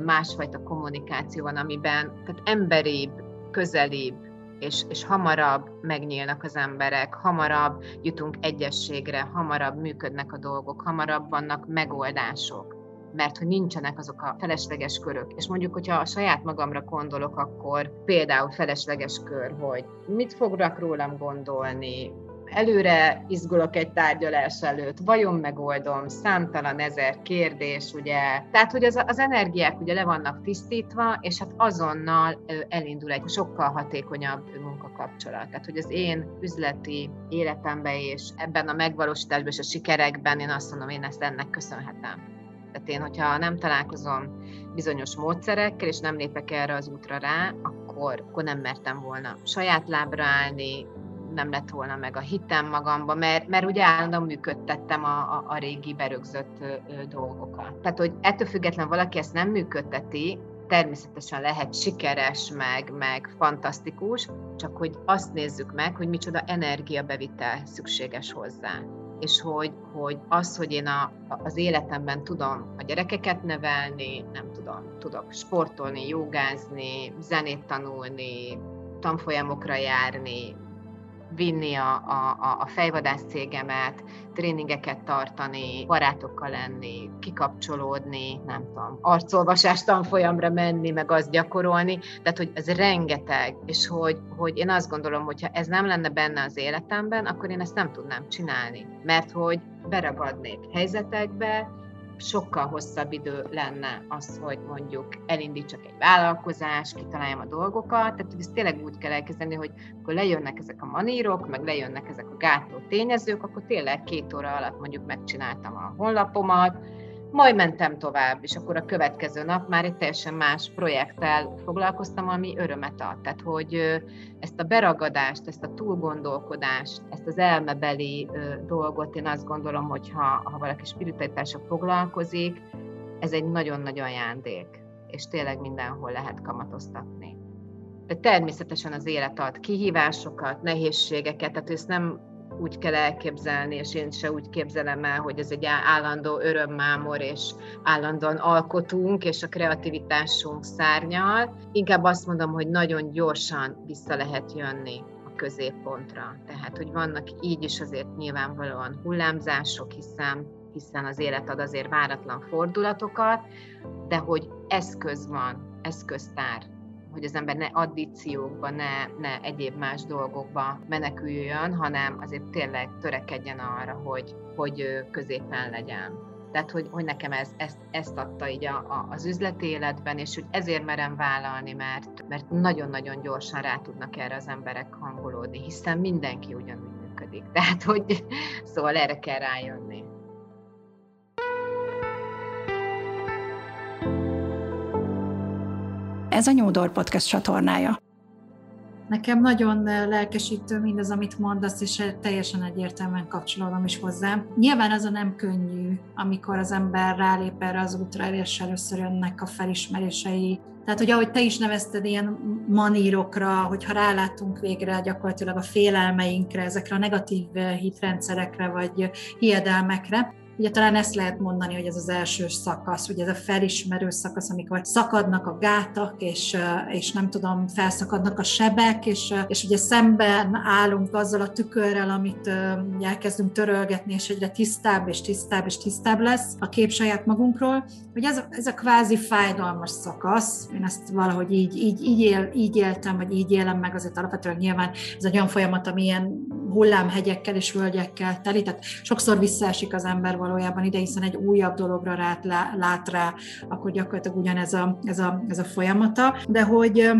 másfajta kommunikáció van, amiben tehát emberibb, közelibb, és, és hamarabb megnyílnak az emberek, hamarabb jutunk egyességre, hamarabb működnek a dolgok, hamarabb vannak megoldások mert hogy nincsenek azok a felesleges körök. És mondjuk, hogyha a saját magamra gondolok, akkor például felesleges kör, hogy mit fognak rólam gondolni, előre izgulok egy tárgyalás előtt, vajon megoldom, számtalan ezer kérdés, ugye. Tehát, hogy az, az energiák ugye le vannak tisztítva, és hát azonnal elindul egy sokkal hatékonyabb munkakapcsolat. Tehát, hogy az én üzleti életemben és ebben a megvalósításban és a sikerekben én azt mondom, én ezt ennek köszönhetem. Tehát én, hogyha nem találkozom bizonyos módszerekkel, és nem lépek erre az útra rá, akkor, akkor nem mertem volna saját lábra állni, nem lett volna meg a hitem magamba, mert, mert ugye állandóan működtettem a, a, a régi berögzött dolgokat. Tehát, hogy ettől független valaki ezt nem működteti, természetesen lehet sikeres, meg, meg fantasztikus, csak hogy azt nézzük meg, hogy micsoda energiabevitel szükséges hozzá és hogy, hogy az, hogy én a, az életemben tudom a gyerekeket nevelni, nem tudom, tudok sportolni, jogázni, zenét tanulni, tanfolyamokra járni, vinni a, a, a fejvadász cégemet, tréningeket tartani, barátokkal lenni, kikapcsolódni, nem tudom, arcolvasás tanfolyamra menni, meg azt gyakorolni, tehát hogy ez rengeteg, és hogy, hogy én azt gondolom, hogy ha ez nem lenne benne az életemben, akkor én ezt nem tudnám csinálni, mert hogy beragadnék helyzetekbe, sokkal hosszabb idő lenne az, hogy mondjuk elindítsak egy vállalkozás, kitaláljam a dolgokat, tehát ez tényleg úgy kell elkezdeni, hogy akkor lejönnek ezek a manírok, meg lejönnek ezek a gátló tényezők, akkor tényleg két óra alatt mondjuk megcsináltam a honlapomat, majd mentem tovább, és akkor a következő nap már egy teljesen más projekttel foglalkoztam, ami örömet ad. Tehát, hogy ezt a beragadást, ezt a túlgondolkodást, ezt az elmebeli dolgot én azt gondolom, hogy ha, ha valaki spiritualitással foglalkozik, ez egy nagyon-nagyon ajándék, és tényleg mindenhol lehet kamatoztatni. De természetesen az élet ad kihívásokat, nehézségeket, tehát ezt nem úgy kell elképzelni, és én se úgy képzelem el, hogy ez egy állandó örömmámor, és állandóan alkotunk, és a kreativitásunk szárnyal. Inkább azt mondom, hogy nagyon gyorsan vissza lehet jönni a középpontra. Tehát, hogy vannak így is azért nyilvánvalóan hullámzások, hiszen hiszen az élet ad azért váratlan fordulatokat, de hogy eszköz van, eszköztár hogy az ember ne addíciókba, ne, ne egyéb más dolgokba meneküljön, hanem azért tényleg törekedjen arra, hogy, hogy középen legyen. Tehát, hogy, hogy nekem ez, ezt, ezt adta így a, a, az üzleti életben, és hogy ezért merem vállalni, mert, mert nagyon-nagyon gyorsan rá tudnak erre az emberek hangolódni, hiszen mindenki ugyanúgy működik. Tehát, hogy szóval erre kell rájönni. Ez a New Door Podcast csatornája. Nekem nagyon lelkesítő mindaz, amit mondasz, és teljesen egyértelműen kapcsolódom is hozzá. Nyilván az a nem könnyű, amikor az ember rálép erre az útra, és először jönnek a felismerései. Tehát, hogy ahogy te is nevezted ilyen manírokra, hogyha rálátunk végre gyakorlatilag a félelmeinkre, ezekre a negatív hitrendszerekre vagy hiedelmekre, Ugye talán ezt lehet mondani, hogy ez az első szakasz, ugye ez a felismerő szakasz, amikor szakadnak a gátak, és, és nem tudom, felszakadnak a sebek, és, és ugye szemben állunk azzal a tükörrel, amit elkezdünk törölgetni, és egyre tisztább, és tisztább, és tisztább lesz a kép saját magunkról, hogy ez ez a kvázi fájdalmas szakasz, én ezt valahogy így, így, így, él, így éltem, vagy így élem meg, azért alapvetően nyilván ez egy olyan folyamat, ami ilyen hullámhegyekkel és völgyekkel teli, tehát sokszor visszaesik az ember valójában ide, hiszen egy újabb dologra rát, lát rá, akkor gyakorlatilag ugyanez a, ez a, ez a folyamata, de hogy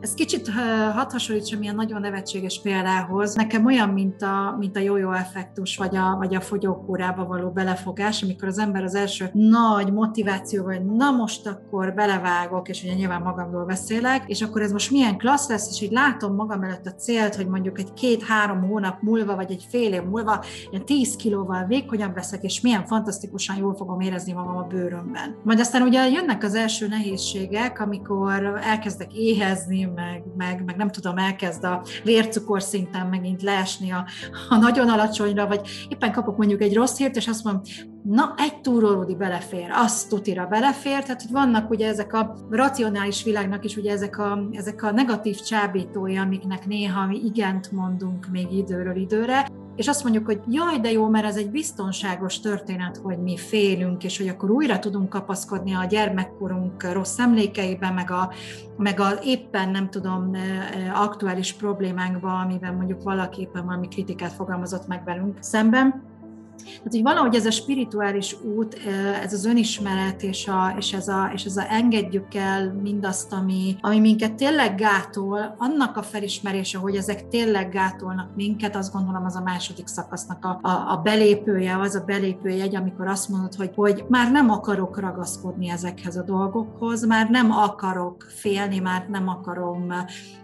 ez kicsit hat hasonlítsam ilyen nagyon nevetséges példához. Nekem olyan, mint a, mint a jó-jó effektus, vagy a, vagy a fogyókúrába való belefogás, amikor az ember az első nagy motiváció, vagy na most akkor belevágok, és ugye nyilván magamról beszélek, és akkor ez most milyen klassz lesz, és így látom magam előtt a célt, hogy mondjuk egy két-három hónap múlva, vagy egy fél év múlva ilyen 10 kilóval vékonyabb leszek, és milyen fantasztikusan jól fogom érezni magam a bőrömben. Majd aztán ugye jönnek az első nehézségek, amikor elkezdek éhezni, meg, meg, meg nem tudom, elkezd a vércukor szinten megint leesni a, a nagyon alacsonyra, vagy éppen kapok mondjuk egy rossz hírt, és azt mondom, na, egy túrórudi belefér, azt tutira belefér, tehát hogy vannak ugye ezek a racionális világnak is ugye ezek a, ezek a negatív csábítói, amiknek néha mi igent mondunk még időről időre, és azt mondjuk, hogy jaj, de jó, mert ez egy biztonságos történet, hogy mi félünk, és hogy akkor újra tudunk kapaszkodni a gyermekkorunk rossz emlékeiben, meg a, meg a éppen, nem tudom, aktuális problémánkba, amiben mondjuk valaki éppen valami kritikát fogalmazott meg velünk szemben. Tehát, hogy valahogy ez a spirituális út, ez az önismeret, és, a, és, ez, a, és ez a engedjük el mindazt, ami, ami minket tényleg gátol, annak a felismerése, hogy ezek tényleg gátolnak minket, azt gondolom az a második szakasznak a, a, a belépője, az a belépőjegy, amikor azt mondod, hogy, hogy már nem akarok ragaszkodni ezekhez a dolgokhoz, már nem akarok félni, már nem akarom,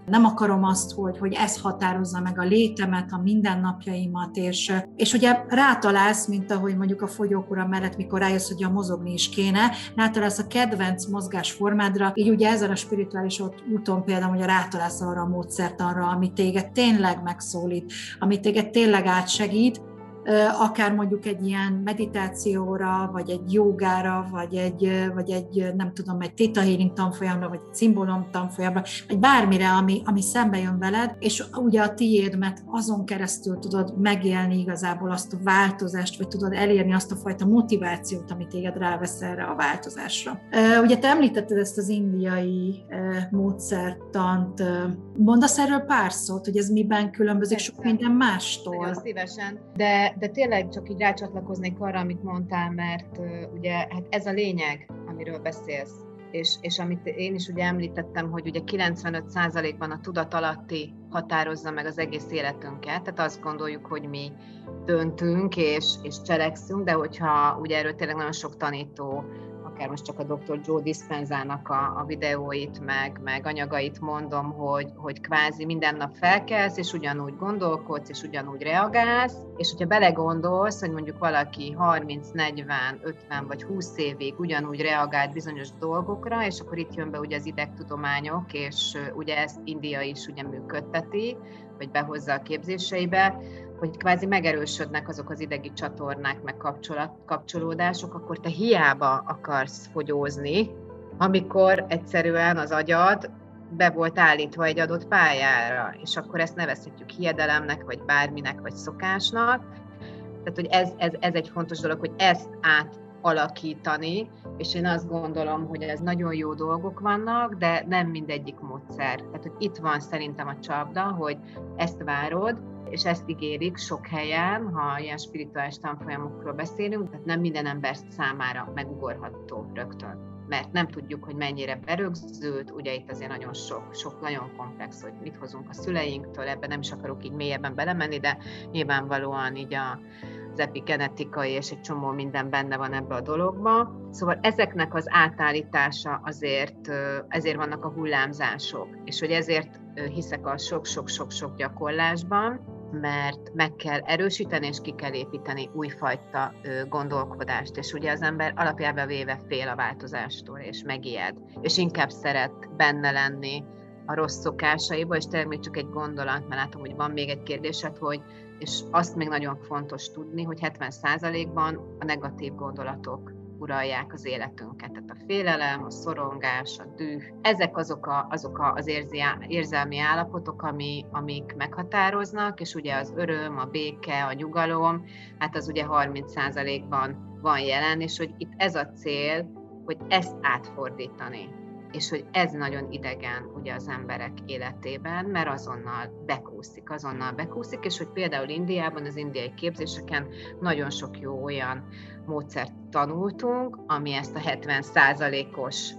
nem akarom azt, hogy, hogy ez határozza meg a létemet, a mindennapjaimat, és, és ugye rátalál rátalálsz, mint ahogy mondjuk a fogyókúra mellett, mikor rájössz, hogy a mozogni is kéne, rátalálsz a kedvenc mozgásformádra, így ugye ezen a spirituális úton például, hogy rátalálsz arra a módszertanra, ami téged tényleg megszólít, ami téged tényleg átsegít, akár mondjuk egy ilyen meditációra, vagy egy jogára, vagy egy, vagy egy nem tudom, egy theta healing tanfolyamra, vagy egy szimbólum tanfolyamra, vagy bármire, ami, ami szembe jön veled, és ugye a tiédmet azon keresztül tudod megélni igazából azt a változást, vagy tudod elérni azt a fajta motivációt, amit téged rávesz erre a változásra. Ugye te említetted ezt az indiai módszertant, mondasz erről pár szót, hogy ez miben különbözik Persze. sok minden mástól? Nagyon szívesen, de de, tényleg csak így rácsatlakoznék arra, amit mondtál, mert ugye hát ez a lényeg, amiről beszélsz. És, és amit én is ugye említettem, hogy ugye 95%-ban a tudat alatti határozza meg az egész életünket, tehát azt gondoljuk, hogy mi döntünk és, és cselekszünk, de hogyha ugye erről tényleg nagyon sok tanító akár most csak a dr. Joe Dispenzának a, a videóit, meg, meg anyagait mondom, hogy, hogy kvázi minden nap felkelsz, és ugyanúgy gondolkodsz, és ugyanúgy reagálsz, és hogyha belegondolsz, hogy mondjuk valaki 30, 40, 50 vagy 20 évig ugyanúgy reagált bizonyos dolgokra, és akkor itt jön be ugye az idegtudományok, és ugye ezt India is ugye működteti, vagy behozza a képzéseibe, hogy kvázi megerősödnek azok az idegi csatornák, meg kapcsolat, kapcsolódások, akkor te hiába akarsz fogyózni, amikor egyszerűen az agyad be volt állítva egy adott pályára, és akkor ezt nevezhetjük hiedelemnek, vagy bárminek, vagy szokásnak. Tehát, hogy ez, ez, ez egy fontos dolog, hogy ezt átalakítani, és én azt gondolom, hogy ez nagyon jó dolgok vannak, de nem mindegyik módszer. Tehát, hogy itt van szerintem a csapda, hogy ezt várod, és ezt ígérik sok helyen, ha ilyen spirituális tanfolyamokról beszélünk, tehát nem minden ember számára megugorható rögtön mert nem tudjuk, hogy mennyire berögzült, ugye itt azért nagyon sok, sok nagyon komplex, hogy mit hozunk a szüleinktől, ebben nem is akarok így mélyebben belemenni, de nyilvánvalóan így a, az epigenetikai és egy csomó minden benne van ebbe a dologba. Szóval ezeknek az átállítása azért, ezért vannak a hullámzások, és hogy ezért hiszek a sok-sok-sok-sok gyakorlásban, mert meg kell erősíteni és ki kell építeni újfajta gondolkodást, és ugye az ember alapjában véve fél a változástól, és megijed, és inkább szeret benne lenni a rossz szokásaiba, és tényleg még csak egy gondolat, mert látom, hogy van még egy kérdésed, hogy, és azt még nagyon fontos tudni, hogy 70%-ban a negatív gondolatok uralják az életünket. Tehát a félelem, a szorongás, a düh, ezek azok, a, azok az érzi, érzelmi állapotok, ami, amik meghatároznak, és ugye az öröm, a béke, a nyugalom, hát az ugye 30%-ban van jelen, és hogy itt ez a cél, hogy ezt átfordítani és hogy ez nagyon idegen ugye az emberek életében, mert azonnal bekúszik, azonnal bekúszik, és hogy például Indiában, az indiai képzéseken nagyon sok jó olyan módszert tanultunk, ami ezt a 70%-os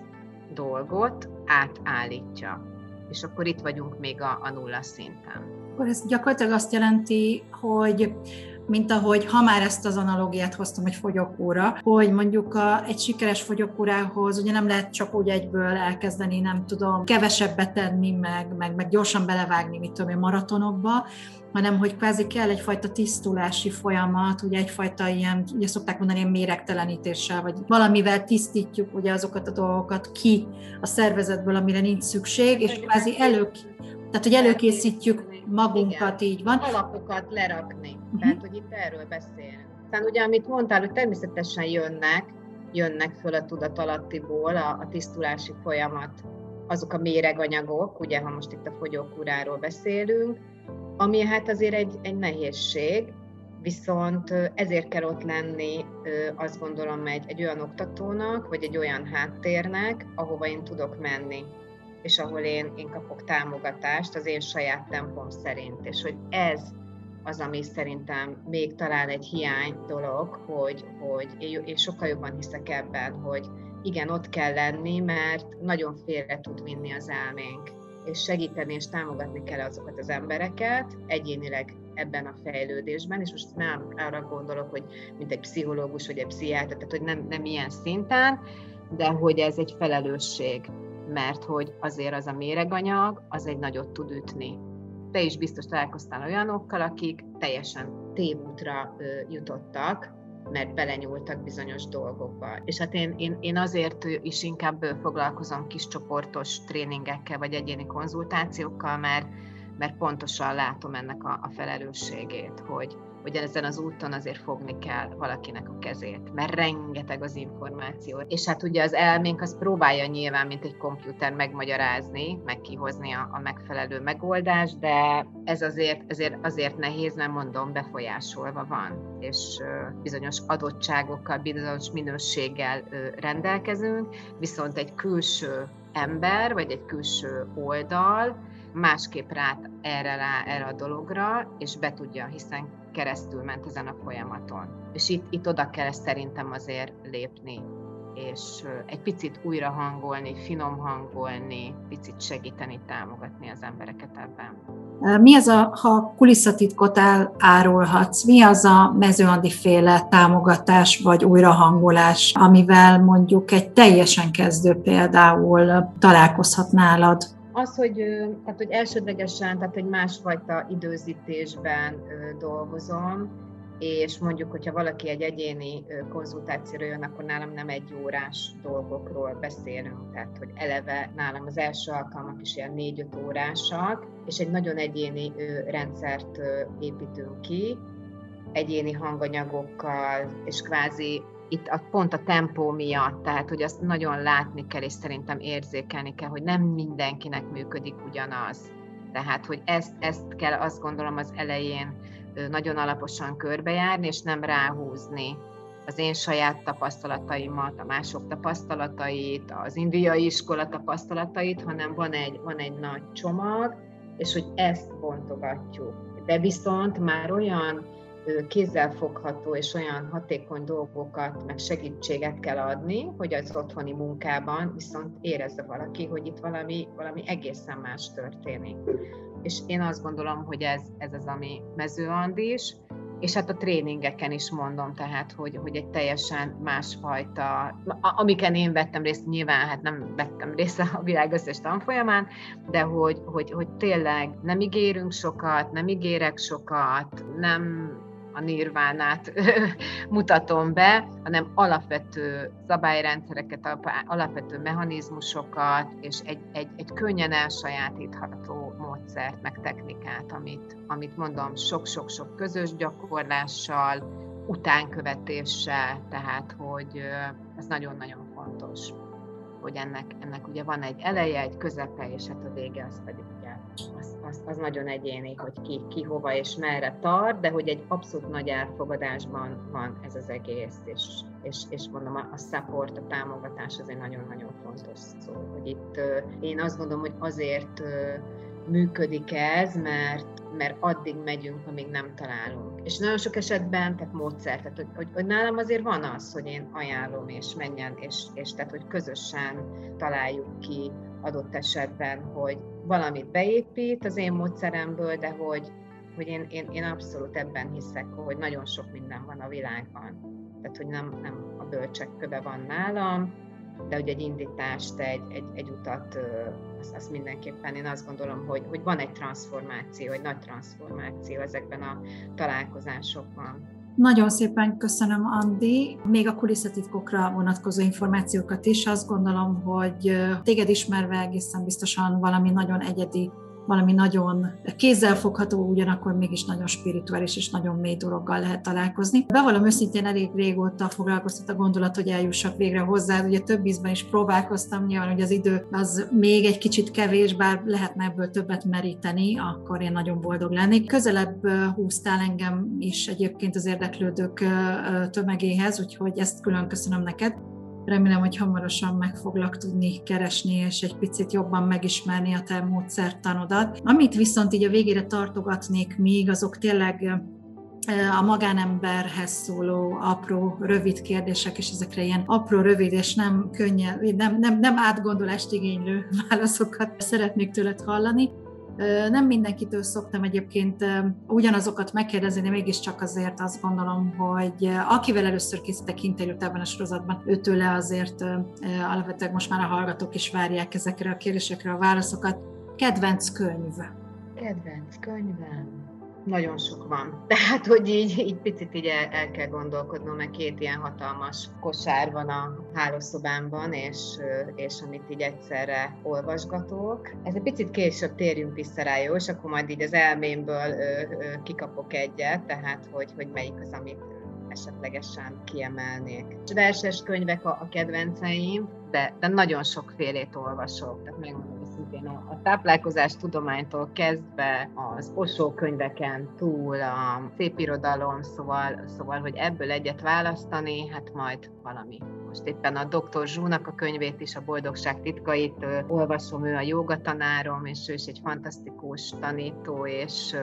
dolgot átállítja. És akkor itt vagyunk még a, a nulla szinten. Akkor ez gyakorlatilag azt jelenti, hogy mint ahogy, ha már ezt az analógiát hoztam egy fogyókúra, hogy mondjuk a, egy sikeres fogyókúrához ugye nem lehet csak úgy egyből elkezdeni, nem tudom, kevesebbet tenni, meg, meg, meg gyorsan belevágni, mit tudom én, maratonokba, hanem hogy kvázi kell egyfajta tisztulási folyamat, ugye egyfajta ilyen, ugye szokták mondani, ilyen méregtelenítéssel, vagy valamivel tisztítjuk ugye azokat a dolgokat ki a szervezetből, amire nincs szükség, és kvázi elő, tehát hogy előkészítjük magunkat, Igen. így van. Alapokat lerakni, uh-huh. tehát hogy itt erről beszélünk. Aztán ugye, amit mondtál, hogy természetesen jönnek, jönnek föl a tudatalattiból a, a tisztulási folyamat, azok a méreganyagok, ugye, ha most itt a fogyókúráról beszélünk, ami hát azért egy, egy nehézség, viszont ezért kell ott lenni, azt gondolom, egy, egy olyan oktatónak, vagy egy olyan háttérnek, ahova én tudok menni, és ahol én, én kapok támogatást az én saját tempom szerint, és hogy ez az, ami szerintem még talán egy hiány dolog, hogy, hogy én sokkal jobban hiszek ebben, hogy igen, ott kell lenni, mert nagyon félre tud vinni az elménk. És segíteni és támogatni kell azokat az embereket egyénileg ebben a fejlődésben, és most nem arra gondolok, hogy mint egy pszichológus vagy egy pszichiáter, tehát hogy nem, nem ilyen szinten, de hogy ez egy felelősség, mert hogy azért az a méreganyag, az egy nagyot tud ütni. Te is biztos találkoztál olyanokkal, akik teljesen tévútra jutottak, mert belenyúltak bizonyos dolgokba. És hát én, én, én azért is inkább foglalkozom kis csoportos tréningekkel, vagy egyéni konzultációkkal, mert, mert pontosan látom ennek a, a felelősségét, hogy, hogy ezen az úton azért fogni kell valakinek a kezét, mert rengeteg az információ. És hát ugye az elménk az próbálja nyilván, mint egy komputer megmagyarázni, meg kihozni a, a megfelelő megoldást, de ez azért, ezért azért nehéz, nem mondom, befolyásolva van, és bizonyos adottságokkal, bizonyos minőséggel rendelkezünk, viszont egy külső ember, vagy egy külső oldal másképp rát erre, rá, erre a dologra, és be tudja, hiszen keresztül ment ezen a folyamaton. És itt, itt oda kell szerintem azért lépni, és egy picit újra hangolni, finom hangolni, picit segíteni, támogatni az embereket ebben. Mi az a, ha kulisszatitkot elárulhatsz, mi az a mezőandi féle támogatás vagy újrahangolás, amivel mondjuk egy teljesen kezdő például találkozhat nálad? Az, hogy, tehát, hogy elsődlegesen, tehát egy másfajta időzítésben dolgozom, és mondjuk, hogyha valaki egy egyéni konzultációra jön, akkor nálam nem egy órás dolgokról beszélünk, tehát hogy eleve nálam az első alkalmak is ilyen négy-öt órásak, és egy nagyon egyéni rendszert építünk ki, egyéni hanganyagokkal, és kvázi itt a, pont a tempó miatt, tehát hogy azt nagyon látni kell, és szerintem érzékelni kell, hogy nem mindenkinek működik ugyanaz. Tehát, hogy ezt, ezt kell azt gondolom az elején nagyon alaposan körbejárni, és nem ráhúzni az én saját tapasztalataimat, a mások tapasztalatait, az indiai iskola tapasztalatait, hanem van egy, van egy nagy csomag, és hogy ezt bontogatjuk. De viszont már olyan kézzelfogható és olyan hatékony dolgokat, meg segítséget kell adni, hogy az otthoni munkában viszont érezze valaki, hogy itt valami, valami egészen más történik. És én azt gondolom, hogy ez, ez az, ami mezőandis, és hát a tréningeken is mondom, tehát, hogy, hogy egy teljesen másfajta, amiken én vettem részt, nyilván hát nem vettem részt a világ összes tanfolyamán, de hogy, hogy, hogy tényleg nem ígérünk sokat, nem ígérek sokat, nem a nirvánát mutatom be, hanem alapvető szabályrendszereket, alapvető mechanizmusokat, és egy, egy, egy könnyen elsajátítható módszert, meg technikát, amit, amit mondom, sok-sok-sok közös gyakorlással, utánkövetéssel, tehát hogy ez nagyon-nagyon fontos, hogy ennek, ennek ugye van egy eleje, egy közepe, és hát a vége az pedig az, az, az nagyon egyéni, hogy ki, ki hova és merre tart, de hogy egy abszolút nagy elfogadásban van ez az egész, és, és, és mondom, a support, a támogatás az egy nagyon-nagyon fontos szó, hogy itt én azt gondolom, hogy azért működik ez, mert, mert addig megyünk, amíg nem találunk. És nagyon sok esetben, tehát módszer, tehát hogy, hogy, hogy nálam azért van az, hogy én ajánlom, és menjen, és, és tehát, hogy közösen találjuk ki adott esetben, hogy valamit beépít az én módszeremből, de hogy, hogy én, én, én abszolút ebben hiszek, hogy nagyon sok minden van a világban. Tehát, hogy nem, nem a bölcsek köve van nálam, de hogy egy indítást, egy, egy, egy utat, az, az mindenképpen én azt gondolom, hogy, hogy van egy transformáció, egy nagy transformáció ezekben a találkozásokban. Nagyon szépen köszönöm, Andi. Még a kulisszatitkokra vonatkozó információkat is. Azt gondolom, hogy téged ismerve egészen biztosan valami nagyon egyedi valami nagyon kézzelfogható, ugyanakkor mégis nagyon spirituális és nagyon mély dologgal lehet találkozni. Bevallom őszintén elég régóta foglalkoztat a gondolat, hogy eljussak végre hozzá. Ugye több ízben is próbálkoztam, nyilván, hogy az idő az még egy kicsit kevés, bár lehetne ebből többet meríteni, akkor én nagyon boldog lennék. Közelebb húztál engem is egyébként az érdeklődők tömegéhez, úgyhogy ezt külön köszönöm neked. Remélem, hogy hamarosan meg foglak tudni keresni, és egy picit jobban megismerni a te módszertanodat. Amit viszont így a végére tartogatnék még, azok tényleg a magánemberhez szóló apró, rövid kérdések, és ezekre ilyen apró, rövid és nem könnyen, nem, nem, nem átgondolást igénylő válaszokat szeretnék tőled hallani. Nem mindenkitől szoktam egyébként ugyanazokat megkérdezni, de mégiscsak azért azt gondolom, hogy akivel először készítek interjút ebben a sorozatban, őtőle azért alapvetően most már a hallgatók is várják ezekre a kérdésekre a válaszokat. Kedvenc könyv? Kedvenc könyvem? Nagyon sok van. Tehát, hogy így, így picit így el, el kell gondolkodnom, mert két ilyen hatalmas kosár van a hálószobámban, és, és amit így egyszerre olvasgatok. Ez egy picit később térjünk vissza rá, jó? És akkor majd így az elmémből ö, ö, kikapok egyet, tehát hogy, hogy melyik az, amit esetlegesen kiemelnék. Verses könyvek a, a kedvenceim, de, de nagyon sokfélét olvasok. Tehát megmondom őszintén, a, a táplálkozás tudománytól kezdve az Osó könyveken túl, a szépirodalom, szóval, szóval, hogy ebből egyet választani, hát majd valami. Most éppen a Dr. Zsúnak a könyvét is, a Boldogság titkait olvasom, ő a joga tanárom, és ő is egy fantasztikus tanító, és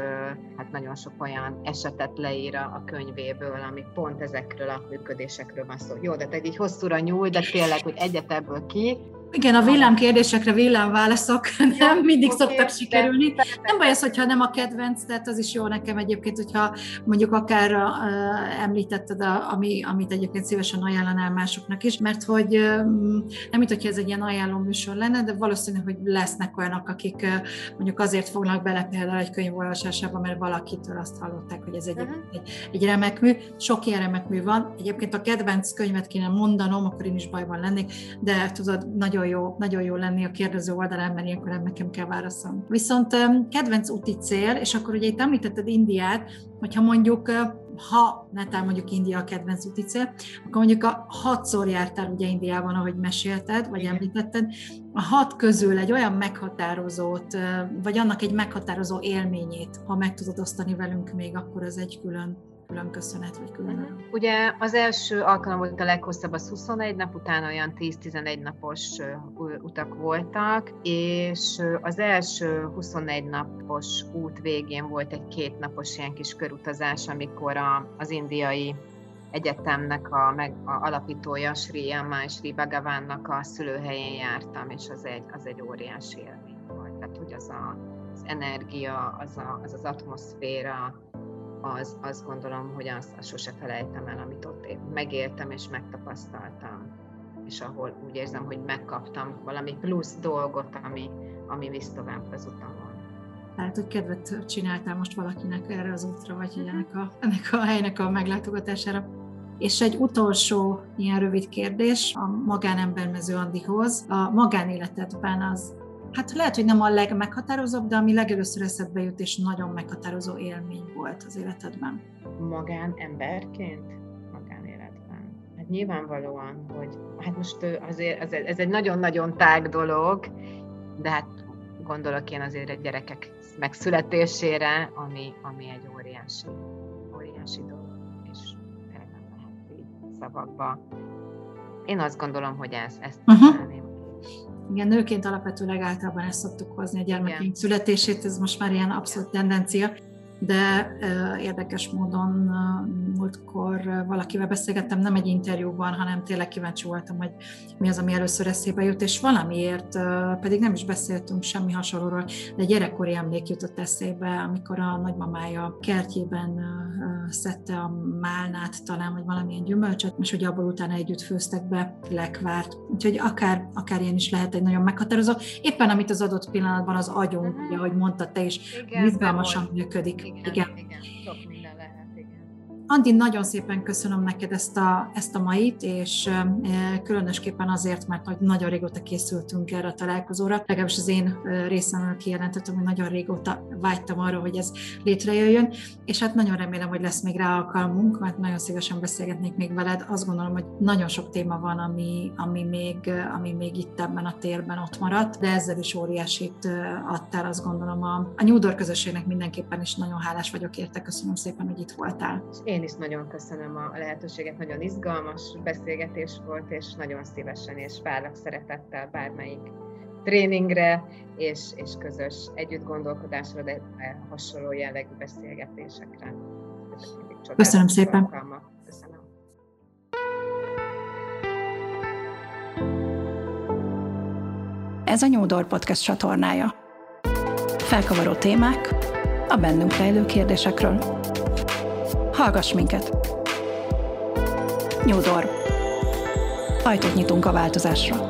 hát nagyon sok olyan esetet leír a könyvéből, ami pont ezekről a működésekről van szó. Jó, de egy így hosszúra nyúl, de tényleg, hogy egyet ebből ki, Igen, a villám kérdésekre villám válaszok nem ja, mindig okay, szoktak sikerülni. Nem baj az, hogyha nem a kedvenc, tehát az is jó nekem egyébként, hogyha mondjuk akár uh, említetted, a, ami, amit egyébként szívesen ajánlanál másoknak is, mert hogy uh, nem mint hogyha ez egy ilyen ajánló műsor lenne, de valószínű, hogy lesznek olyanok, akik uh, mondjuk azért fognak bele például egy könyv olvasásába, mert valakitől azt hallották, hogy ez egy, uh-huh. egy, egy remek mű. Sok ilyen remek mű van. Egyébként a kedvenc könyvet kéne mondanom, akkor én is bajban lennék, de tudod, nagyon jó, nagyon jó lenni a kérdező oldalán, mert ilyenkor nem nekem kell válaszolni. Viszont kedvenc úti cél, és akkor ugye itt említetted Indiát, hogyha mondjuk ha netán mondjuk India a kedvenc úti cél, akkor mondjuk a hatszor jártál ugye Indiában, ahogy mesélted, vagy említetted, a hat közül egy olyan meghatározót, vagy annak egy meghatározó élményét, ha meg tudod osztani velünk még, akkor az egy külön külön köszönet, vagy külön uh-huh. Ugye az első alkalom volt a leghosszabb, az 21 nap, utána olyan 10-11 napos utak voltak, és az első 21 napos út végén volt egy kétnapos ilyen kis körutazás, amikor a, az indiai egyetemnek a, meg, a alapítója, Sri Yama és Sri Bhagavannak a szülőhelyén jártam, és az egy, az egy óriási élmény volt. Tehát, hogy az a, az energia, az, a, az az atmoszféra, az, azt gondolom, hogy azt, azt sose felejtem el, amit ott én megéltem és megtapasztaltam, és ahol úgy érzem, hogy megkaptam valami plusz dolgot, ami, ami visz tovább az utamon. Tehát, hogy kedvet csináltál most valakinek erre az útra, vagy mhm. ennek a, ennek a helynek a meglátogatására. És egy utolsó ilyen rövid kérdés a magánember mező Andihoz. A magánéletedben az Hát lehet, hogy nem a legmeghatározóbb, de ami legelőször eszedbe jut, és nagyon meghatározó élmény volt az életedben. Magán emberként? Magánéletben. Hát nyilvánvalóan, hogy hát most azért ez, ez egy nagyon-nagyon tág dolog, de hát gondolok én azért egy gyerekek megszületésére, ami, ami egy óriási, óriási dolog, és nem lehet így szavakba. Én azt gondolom, hogy ez, ezt uh-huh. Igen, nőként alapvetőleg általában ezt szoktuk hozni a gyermekeink születését, ez most már ilyen abszolút tendencia de érdekes módon múltkor valakivel beszélgettem, nem egy interjúban, hanem tényleg kíváncsi voltam, hogy mi az, ami először eszébe jut, és valamiért, pedig nem is beszéltünk semmi hasonlóról, de gyerekkori emlék jutott eszébe, amikor a nagymamája kertjében szedte a málnát talán, vagy valamilyen gyümölcsöt, és hogy abból utána együtt főztek be lekvárt. Úgyhogy akár, akár ilyen is lehet egy nagyon meghatározó. Éppen amit az adott pillanatban az agyunk, uh-huh. ugye, ahogy mondta te is, izgalmasan működik. Igen, igen. igen. Sok minden lehet. Andi, nagyon szépen köszönöm neked ezt a, ezt a mait, és különösképpen azért, mert nagyon régóta készültünk erre a találkozóra. Legalábbis az én részemről kijelentettem, hogy nagyon régóta vágytam arra, hogy ez létrejöjjön, és hát nagyon remélem, hogy lesz még rá alkalmunk, mert nagyon szívesen beszélgetnék még veled. Azt gondolom, hogy nagyon sok téma van, ami, ami, még, ami még itt ebben a térben ott maradt, de ezzel is óriásit adtál, azt gondolom a, a New közösségnek mindenképpen is nagyon hálás vagyok érte. Köszönöm szépen, hogy itt voltál. Én én is nagyon köszönöm a lehetőséget, nagyon izgalmas beszélgetés volt, és nagyon szívesen és várlak szeretettel bármelyik tréningre és, és közös együtt gondolkodásra, de hasonló jellegű beszélgetésekre. Köszönöm szépen. Köszönöm. Ez a Nyúdor Podcast csatornája. Felkavaró témák a bennünk rejlő kérdésekről. Hallgass minket! Nyúdor. Ajtót nyitunk a változásra.